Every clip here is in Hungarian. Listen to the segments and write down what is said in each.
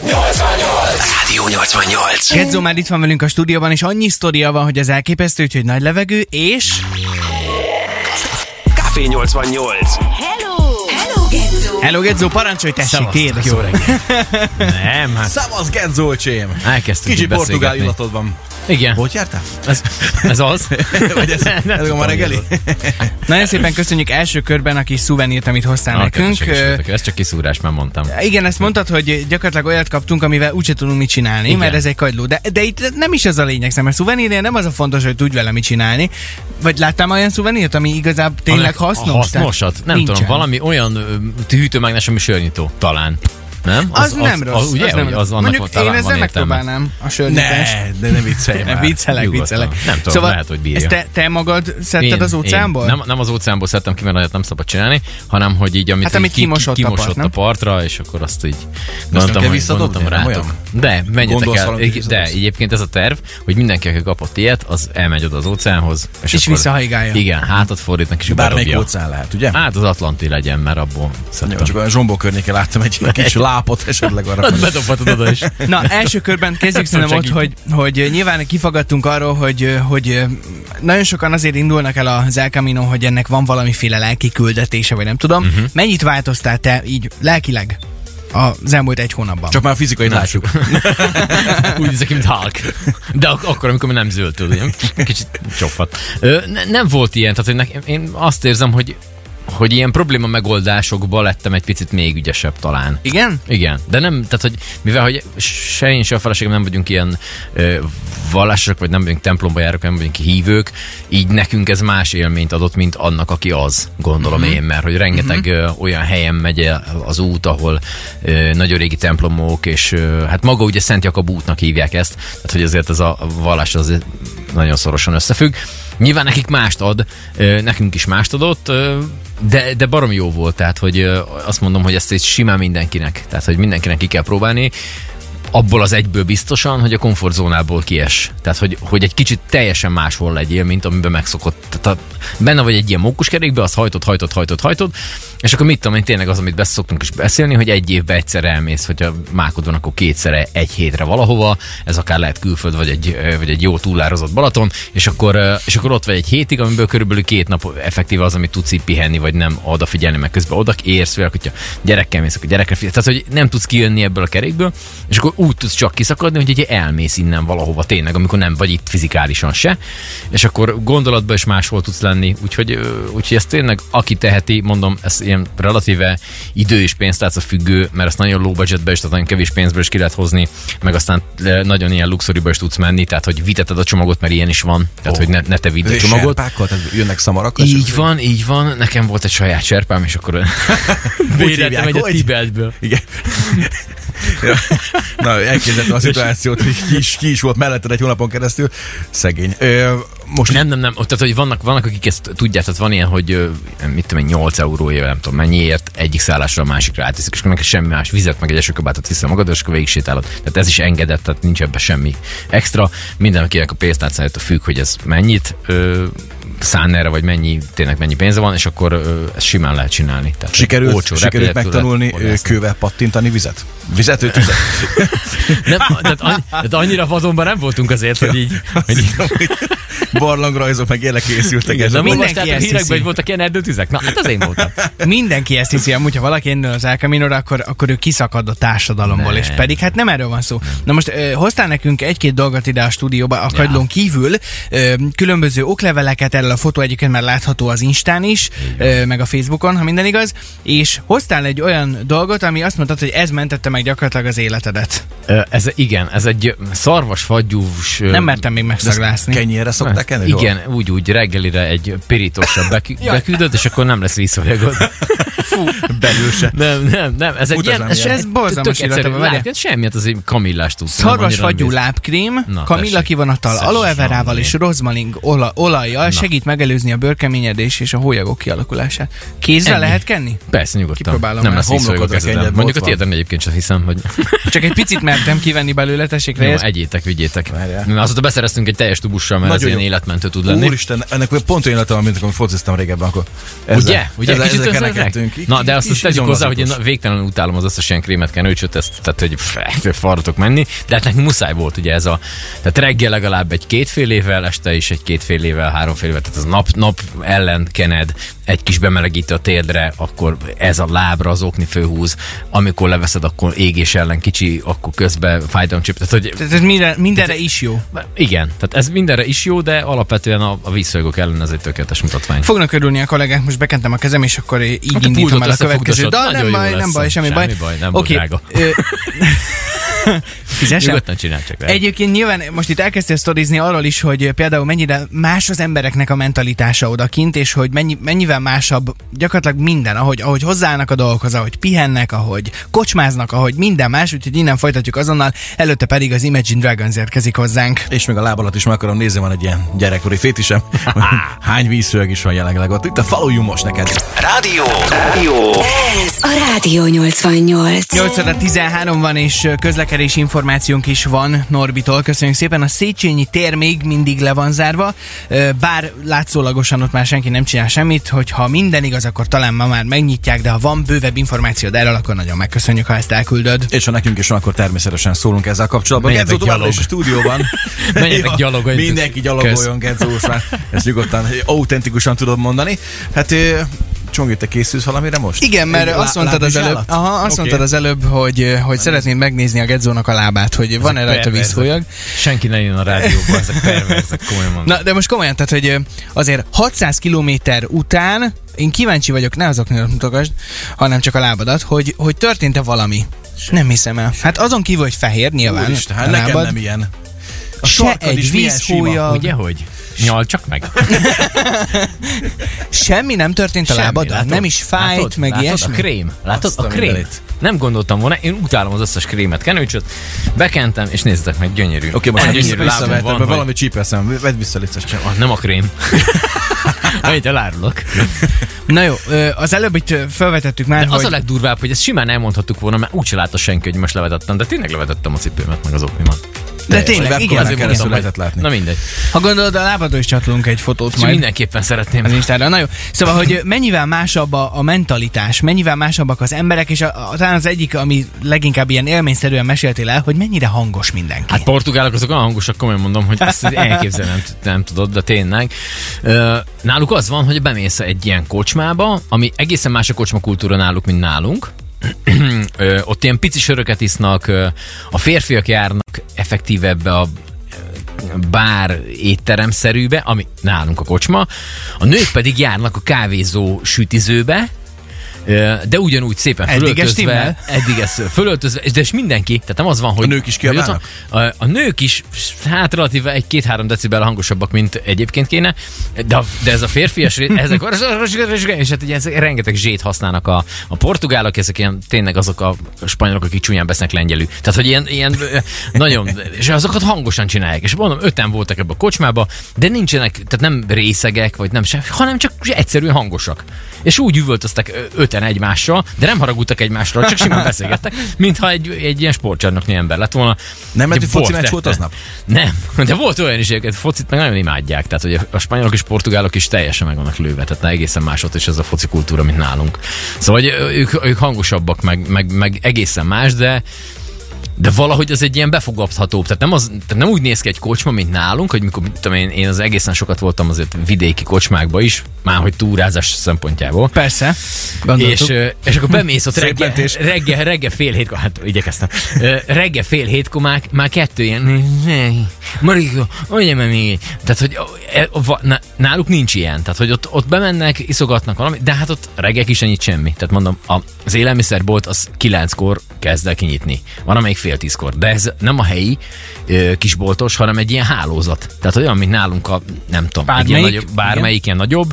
Rádió 88. Gedzo már itt van velünk a stúdióban, és annyi sztoria van, hogy az elképesztő, hogy nagy levegő, és... Café 88. Hello! Hello, Gedzo! Hello Gedzo, parancsolj, tessék, tiéd a szó. Nem, hát Szavasz, Genzolcsém! elkezdtünk Kicsi portugál illatod van. Igen, Hogy jártál? ez, ez az. Vagy ez, Nem ez a ma reggeli? Nagyon szépen köszönjük első körben a kis szuvenírt, amit hoztál Ah, nekünk. Ez csak kiszúrás, már mondtam. Igen, ezt mondtad, hogy gyakorlatilag olyat kaptunk, amivel úgyse tudunk mit csinálni, Igen. mert ez egy kagyló. De, de itt nem is ez a lényeg, mert szuvenírnél nem az a fontos, hogy tudj vele mit csinálni. Vagy láttál már olyan szuvenírt, ami igazából tényleg hasznos? A hasznosat? Tehát Nem nincsen. tudom, valami olyan hűtőmágnes, ami sörnyitó, talán. Nem? Az, nem rossz. ugye, az nem az annak Mondjuk én ezzel megpróbálnám a sörnyítást. Ne, de ne viccelj Nem, már. viccelek, Nyugodtan. viccelek. Nem tudom, lehet, hogy bírja. Ezt te, te magad szedted az óceánból? Én, nem, nem az óceánból szedtem ki, mert olyat nem szabad csinálni, hanem hogy így, amit Hát, így amit ki, kimosott a kimosott part, a, partra, és akkor azt így gondoltam, hogy gondoltam rátok. De, menjetek el. De egyébként ez a terv, hogy mindenki, aki kapott ilyet, az elmegy oda az óceánhoz. És, És visszahajgálja. Igen, hátat fordítnak, és Bármelyik óceán lehet, ugye? Hát az Atlanti legyen, mert abból Jó, szedtem. csak olyan zsombó környéken láttam egy kis lápot esetleg arra. Hát bedobhatod oda is. Na, első körben kezdjük szerintem ott, hogy, hogy nyilván kifagadtunk arról, hogy, hogy nagyon sokan azért indulnak el az El Camino, hogy ennek van valamiféle lelki küldetése, vagy nem tudom. Uh-huh. Mennyit változtál te így lelkileg az elmúlt egy hónapban? Csak már fizikai látjuk. Úgy nézek mint Hulk. De ak- akkor, amikor még nem zöld, tudod, kicsit csoppat. Ö, ne, nem volt ilyen, tehát hogy nekem, én azt érzem, hogy hogy ilyen probléma megoldásokba lettem egy picit még ügyesebb talán. Igen? Igen, de nem, tehát hogy mivel hogy se én, se a feleségem nem vagyunk ilyen ö, vallásosok, vagy nem vagyunk templomba járok, nem vagyunk hívők, így nekünk ez más élményt adott, mint annak, aki az, gondolom Mhm. én, mert hogy rengeteg ö, olyan helyen megy el az út, ahol ö, nagyon régi templomok, és ö, hát maga ugye Szent Jakab útnak hívják ezt, tehát hogy azért ez a vallás az nagyon szorosan összefügg. Nyilván nekik mást ad, nekünk is mást adott, de, de barom jó volt, tehát hogy azt mondom, hogy ezt egy simán mindenkinek, tehát hogy mindenkinek ki kell próbálni, abból az egyből biztosan, hogy a komfortzónából kies. Tehát, hogy, hogy egy kicsit teljesen máshol legyél, mint amiben megszokott. Tehát benne vagy egy ilyen mókuskerékbe, azt hajtott, hajtott, hajtott, hajtott, és akkor mit tudom én, tényleg az, amit beszoktunk is beszélni, hogy egy évben egyszer elmész, hogyha mákod van, akkor kétszer egy hétre valahova, ez akár lehet külföld, vagy egy, vagy egy jó túlározott Balaton, és akkor, és akkor ott vagy egy hétig, amiből körülbelül két nap effektíve az, amit tudsz így pihenni, vagy nem odafigyelni, meg közben oda érsz, vagy hogyha gyerekkel mész, akkor gyerekre figyelsz. Tehát, hogy nem tudsz kijönni ebből a kerékből, és akkor úgy tudsz csak kiszakadni, hogy ugye elmész innen valahova tényleg, amikor nem vagy itt fizikálisan se, és akkor gondolatban is máshol tudsz lenni, úgyhogy, úgyhogy ezt tényleg, aki teheti, mondom, ez ilyen relatíve idő és pénztárca függő, mert ezt nagyon low budgetbe is, tehát nagyon kevés pénzből is ki lehet hozni, meg aztán nagyon ilyen luxoriba is tudsz menni, tehát hogy viteted a csomagot, mert ilyen is van, tehát Ó. hogy ne, ne te vidd a csomagot. serpákkal, tehát jönnek szamarak. Így van, így van. Nekem volt egy saját serpám, és akkor hívják, egy a hogy? Tibetből. Igen. Ja. Na, elképzeltem a szituációt, hogy ki is, ki is volt melletted egy hónapon keresztül. Szegény. Ö, most Nem, nem, nem. Tehát, hogy vannak, vannak, akik ezt tudják, tehát van ilyen, hogy mit tudom, én, 8 euróért, nem tudom mennyiért egyik szállásra a másikra átviszik, és akkor neked semmi más vizet, meg egy esőkabátot viszel magad, és akkor végig sétálod. Tehát ez is engedett, tehát nincs ebben semmi extra. Mindenkinek a pénztárcájától függ, hogy ez mennyit ö, szán erre, vagy mennyi, tényleg mennyi pénze van, és akkor ö, ezt simán lehet csinálni. Tehát sikerült, olcsó sikerült megtanulni vadászni. kővel pattintani vizet? Vizet, ő tüzet? Nem, tehát, annyi, tehát annyira vadonban nem voltunk azért, hogy így... Hogy így barlangrajzok meg ilyenek készültek. igen, a- mindenki olvastátok a ezt hírekben, hogy voltak ilyen erdőtüzek? Na, hát az én voltam. Mindenki ezt hiszi, amúgy, ha valaki indul az El Camino-ra, akkor, akkor ő kiszakad a társadalomból, Nem. és pedig hát nem erről van szó. Na most ö, hoztál nekünk egy-két dolgot ide a stúdióba, a kagylón kívül, ö, különböző okleveleket, erről a fotó egyébként már látható az Instán is, ö, meg a Facebookon, ha minden igaz, és hoztál egy olyan dolgot, ami azt mondtad, hogy ez mentette meg gyakorlatilag az életedet. Ö, Ez, igen, ez egy szarvasfagyús... ö, Nem mertem még De ezt megszaglázni. Kenyérre szokták Zsolt? Igen, úgy, úgy reggelire egy pirítósabb bekü- beküldött, és akkor nem lesz vízfolyagod. Fú, Belül se. Nem, nem, nem, ez egy Utazám ilyen... És ez borzalmas tök egyszerű, illata, várjál. lát, semmi, hát az egy kamillás tudsz. Szarvasfagyú lábkrém, Na, kamilla Szessék aloe verával és rozmaring ola, olajjal segít megelőzni a bőrkeményedés és a hólyagok kialakulását. Ennyi. lehet kenni? Persze, nyugodtan. Kipróbálom nem lesz kezeden. kenjed, Mondjuk a tiéden egyébként sem hiszem, hogy Csak egy picit mertem kivenni belőle, tessék Jó, egyétek, vigyétek. Azóta beszereztünk egy teljes tubussal, mert ez ilyen. Életmentő tud lenni. Úristen, ennek pont olyan élete van, mint amikor fociztam régebben, akkor Ugye? Ugye? ezzel, Kicsit ezzel kerekedtünk. Na, de azt, azt tegyük hozzá, hogy én végtelenül utálom az összes ilyen krémet, kenőcsöt, ezt, tehát hogy pff, faratok menni, de hát nekünk muszáj volt ugye ez a, tehát reggel legalább egy kétfél évvel, este is egy kétfél évvel, háromfél évvel, tehát az nap, nap ellen kened, egy kis bemelegítő a térdre, akkor ez a lábra az okni főhúz, amikor leveszed, akkor égés ellen kicsi, akkor közben fájdalomcsip, tehát hogy Tehát ez minden, mindenre is jó. igen, tehát ez mindenre is jó, de alapvetően a, a vízszolygók ellen ez egy tökéletes mutatvány. Fognak örülni a kollégák, most bekentem a kezem, és akkor így Hát indítom el a következő. De nem baj, nem baj, semmi, Semmi baj. baj, nem Oké, drága. Fizessem? Nyugodtan csinálj. Egyébként nyilván most itt elkezdtél sztorizni arról is, hogy például mennyire más az embereknek a mentalitása odakint, és hogy mennyi, mennyivel másabb gyakorlatilag minden, ahogy, ahogy hozzáállnak a dolgokhoz, ahogy pihennek, ahogy kocsmáznak, ahogy minden más, úgyhogy innen folytatjuk azonnal, előtte pedig az Imagine Dragons érkezik hozzánk. És még a láb alatt is meg akarom nézni, van egy ilyen gyerekkori fétisem. Hány vízszőg is van jelenleg ott. Itt a Follow You most neked. Rádió. Rádió. Ez a Rádió 88. 8 óra 13 van, és közlekedési információnk is van Norbitól. Köszönjük szépen. A Széchenyi tér még mindig le van zárva, bár látszólagosan ott már senki nem csinál semmit, hogyha minden igaz, akkor talán ma már megnyitják, de ha van bővebb információd erről, akkor nagyon megköszönjük, ha ezt elküldöd. És ha nekünk is van, akkor természetesen szólunk ezzel kapcsolatban. Gedzó továbbra is a gyalog. stúdióban. Menjetek gyalogolni. Mindenki gyalogoljon, Gedzó, már ezt nyugodtan, autentikusan tudod mondani. Hát Csongi, te készülsz valamire most? Igen, mert Egy azt mondtad az előbb, aha, azt Oké. mondtad az előbb, hogy, hogy szeretnéd megnézni a Gedzónak a lábát, hogy van-e rajta vízfolyag. Senki ne jön a rádióba, ezek perverzek, komolyan mondom. Na, de most komolyan, tehát, hogy ö, azért 600 kilométer után én kíváncsi vagyok, ne azoknél mutogasd, hanem csak a lábadat, hogy, hogy történt-e valami. Nem hiszem el. Hát azon kívül, hogy fehér nyilván Úristen, hát nekem nem ilyen. A Se egy vízfolyag. Ugye, hogy? Nyal csak meg. Semmi nem történt a Semmi, lábadon? látod? Nem is fájt, látod? meg látod? ilyesmi? A krém. Látod? Azt a krém. mindenit. Nem gondoltam volna, én utálom az összes krémet, kenőcsöt. Bekentem, és nézzetek meg, gyönyörű. Oké, most Olyan vissza, gyönyörű lábam van, hogy- valami csípeszem. Vedd vissza, szíves. Ah, Nem a krém. Annyit elárulok. Na jó, az előbb itt felvetettük már, De hogy... az a legdurvább, hogy ezt simán elmondhattuk volna, mert úgyse látta senki, hogy most levetettem, de tényleg levetettem a cipőmet, meg az oknimat. De tényleg, igen, keresztül lehetett látni. Na mindegy. Ha gondolod, a lábadról is csatolunk egy fotót majd. mindenképpen szeretném. az Instára. Na jó, szóval, hogy mennyivel másabb a, a mentalitás, mennyivel másabbak az emberek, és a, a, talán az egyik, ami leginkább ilyen élményszerűen meséltél el, hogy mennyire hangos mindenki. Hát portugálok azok olyan hangosak, komolyan mondom, hogy ezt elképzelni nem, nem tudod, de tényleg. Náluk az van, hogy bemész egy ilyen kocsmába, ami egészen más a kocsma kultúra náluk, mint nálunk. Ott ilyen pici söröket isznak, a férfiak járnak effektíve ebbe a bár étteremszerűbe, ami nálunk a kocsma, a nők pedig járnak a kávézó sütizőbe, de ugyanúgy szépen fölöltözve, eddig ez fölöltözve, de és mindenki, tehát nem az van, hogy A nők is kiabálnak? a, a nők is, hát relatíve egy-két-három decibel hangosabbak, mint egyébként kéne, de, de ez a férfias ezek, és hát ugye ezek rengeteg zsét használnak a, a portugálok, ezek ilyen tényleg azok a spanyolok, akik csúnyán beszélnek lengyelű. Tehát, hogy ilyen, ilyen nagyon, és azokat hangosan csinálják. És mondom, öten voltak ebbe a kocsmába, de nincsenek, tehát nem részegek, vagy nem sem, hanem csak egyszerűen hangosak. És úgy üvöltöztek ö, öten egymással, de nem haragudtak egymásra, csak simán beszélgettek, mintha egy, egy ilyen sportcsarnoknyi ember lett volna. Nem hogy foci meccs volt aznap? Nem, de volt olyan is, hogy focit meg nagyon imádják. Tehát, hogy a spanyolok és portugálok is teljesen meg vannak lőve, tehát egészen más ott is ez a foci kultúra, mint nálunk. Szóval hogy ők, ők hangosabbak, meg, meg, meg egészen más, de de valahogy az egy ilyen befogadhatóbb. Tehát nem, az, tehát nem úgy néz ki egy kocsma, mint nálunk, hogy mikor mit tudom én, én az egészen sokat voltam azért vidéki kocsmákba is, már hogy túrázás szempontjából. Persze, És, gondoltuk. és akkor bemész ott reggel, reggel, reggel fél hétkor, hát igyekeztem, reggel fél hétkor már, már kettő ilyen, Marika, mondja meg még. Tehát, hogy e, náluk nincs ilyen. Tehát, hogy ott, ott bemennek, iszogatnak valamit, de hát ott reggel is nyit semmi. Tehát mondom, az élelmiszerbolt az kilenckor kezd el kinyitni. Van amelyik fél tízkor. De ez nem a helyi ö, kisboltos, hanem egy ilyen hálózat. Tehát olyan, mint nálunk a, nem tudom, egy ilyen Bármelyik, nagyobb, bármelyik ilyen nagyobb,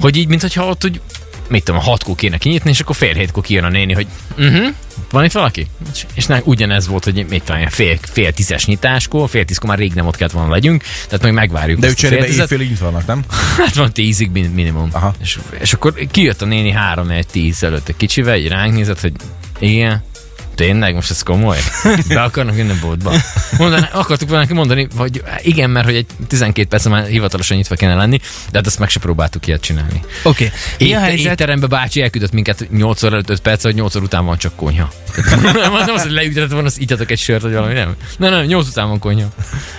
hogy így, mintha ott úgy mit tudom, a hatkor kéne kinyitni, és akkor fél hétkor kijön a néni, hogy uh-huh, van itt valaki? És, és ne, ugyanez volt, hogy mit tudom, fél, fél tízes nyitáskor, fél tízkor már rég nem ott kellett volna legyünk, tehát meg megvárjuk. De fél cserébe éjfélig itt vannak, nem? Hát van tízig min- minimum. Aha. És, és akkor kijött a néni három egy tíz előtt egy kicsivel, egy ránk nézett, hogy igen, Tényleg, most ez komoly? Be akarnak jönni a boltba? Mondani, akartuk volna neki mondani, hogy igen, mert hogy egy 12 perc már hivatalosan nyitva kéne lenni, de hát ezt meg se próbáltuk ilyet csinálni. Oké. Okay. Éte, helyzet? étterembe bácsi elküldött minket 8 óra előtt 5 perc, hogy 8 óra után van csak konyha. Nem az, hogy leütetett volna, azt igyatok egy sört, vagy valami, nem. Nem, nem, 8 után van konyha.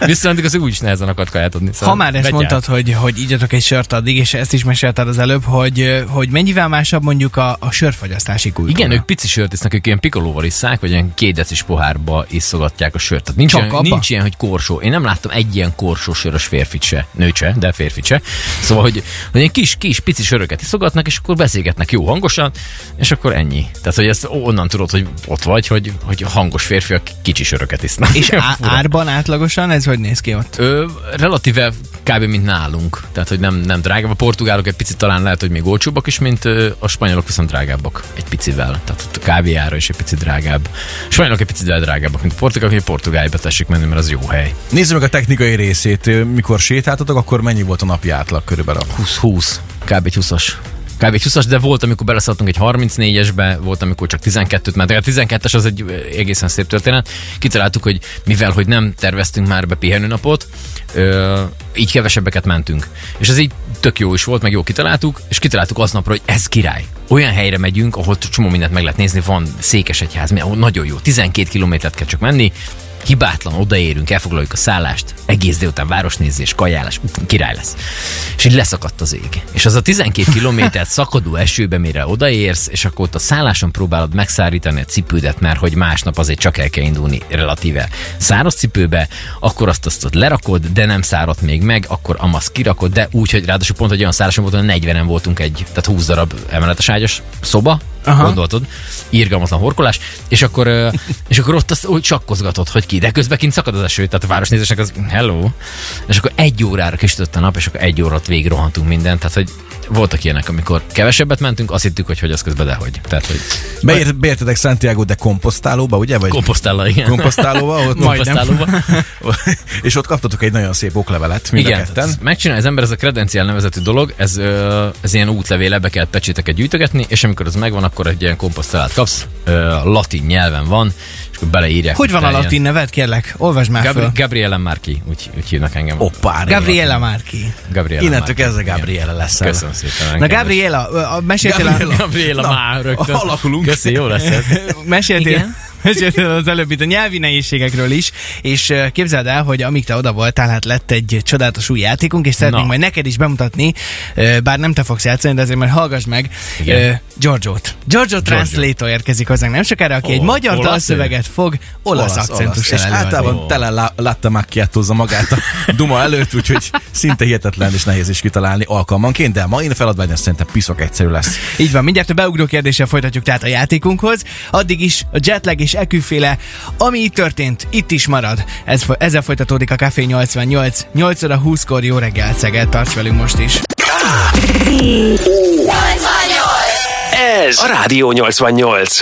Viszont az úgyis nehezen akart kaját adni. Szóval Ha már ezt mondtad, hogy, hogy igyatok egy sört addig, és ezt is mesélted az előbb, hogy, hogy mennyivel másabb mondjuk a, a sörfogyasztási kultúra. Igen, ők pici sört isznak, ők ilyen pikolóval isszák, vagy ilyen két decis pohárba iszogatják a sört. Tehát nincs, Csak ilyen, abba? nincs ilyen, hogy korsó. Én nem láttam egy ilyen korsó sörös férfit se, nőt se, de férfit se. Szóval, hogy, hogy ilyen kis, kis, pici söröket iszogatnak, és akkor beszélgetnek jó hangosan, és akkor ennyi. Tehát, hogy ezt onnan tudod, hogy ott vagy, hogy, hogy hangos férfiak kicsi söröket isznak. És á- árban átlagosan ez hogy néz ki ott? Ö, relatíve kb. mint nálunk. Tehát, hogy nem, nem drágább. A portugálok egy picit talán lehet, hogy még olcsóbbak is, mint ö, a spanyolok viszont drágábbak. Egy picivel. Tehát ott a kávéára is egy picit drágább. A spanyolok egy picit drágábbak, mint a portugálok, hogy Portugáliába tessék menni, mert az jó hely. Nézzük meg a technikai részét. Mikor sétáltatok, akkor mennyi volt a napi átlag körülbelül? 20-20, kb. egy 20-as. Kb. egy 20-as, de volt, amikor beleszálltunk egy 34-esbe, volt, amikor csak 12-t ment. A 12-es az egy egészen szép történet. Kitaláltuk, hogy mivel, hogy nem terveztünk már be pihenőnapot, ö, így kevesebbeket mentünk. És ez így tök jó is volt, meg jó kitaláltuk, és kitaláltuk aznapra, hogy ez király. Olyan helyre megyünk, ahol csomó mindent meg lehet nézni, van Székesegyház, nagyon jó, 12 kilométert kell csak menni, hibátlan, odaérünk, elfoglaljuk a szállást, egész délután városnézés, kajálás, király lesz. És így leszakadt az ég. És az a 12 kilométert szakadó esőbe, mire odaérsz, és akkor ott a szálláson próbálod megszárítani a cipődet, mert hogy másnap azért csak el kell indulni relatíve száraz cipőbe, akkor azt azt ott lerakod, de nem száradt még meg, akkor amasz kirakod, de úgy, hogy ráadásul pont egy olyan szálláson volt, hogy 40-en voltunk egy, tehát 20 darab emeletes ágyas szoba, Aha. Gondoltad, írgalmatlan horkolás, és akkor, és akkor ott azt úgy csakkozgatod, hogy ki, de közben kint szakad az eső, tehát a városnézésnek az hello, és akkor egy órára kisütött a nap, és akkor egy óra végig rohantunk mindent, tehát hogy voltak ilyenek, amikor kevesebbet mentünk, azt hittük, hogy hogy az közben dehogy. Tehát, hogy Beért, beértetek Santiago de komposztálóba, ugye? Vagy komposztállal, igen. komposztálóba, ott Komposztálóba. és ott kaptatok egy nagyon szép oklevelet mind Igen, a ketten. tehát megcsinál az ember ez a kredenciál nevezetű dolog, ez, ez ilyen útlevél, ebbe kell pecséteket gyűjtögetni, és amikor ez megvan, akkor egy ilyen komposztálát kapsz, latin nyelven van, beleírják. Hogy van a latin neved, kérlek? Olvasd már Gabri- föl. Gabriele Márki, úgy, úgy hívnak engem. Hoppá, Gabriela Márki. Gabriele Innentől kezdve Gabriele lesz. Köszönöm szépen. Na Gabriela, meséltél a... Gabriela. Gabriela Na, már rögtön. alakulunk. Köszi, jó lesz ez. meséltél, Igen. meséltél az előbb itt a nyelvi nehézségekről is, és képzeld el, hogy amíg te oda voltál, hát lett egy csodálatos új játékunk, és szeretnénk Na. majd neked is bemutatni, bár nem te fogsz játszani, de azért majd hallgass meg Igen. Giorgio-t. Giorgio Translator érkezik hozzánk nem sokára, aki Ó, egy magyar dalszöveget fog olasz, akcentussal És előadni. általában tele lá- látta macchiatózza magát a Duma előtt, úgyhogy szinte hihetetlen és nehéz is kitalálni alkalmanként, de ma én feladvány azt szerintem piszok egyszerű lesz. Így van, mindjárt a beugró kérdéssel folytatjuk tehát a játékunkhoz. Addig is a jetlag és eküféle, ami itt történt, itt is marad. Ez, ezzel folytatódik a Café 88. 8 óra 20-kor jó reggel, Szeged, tarts velünk most is. Ez a Rádió 88.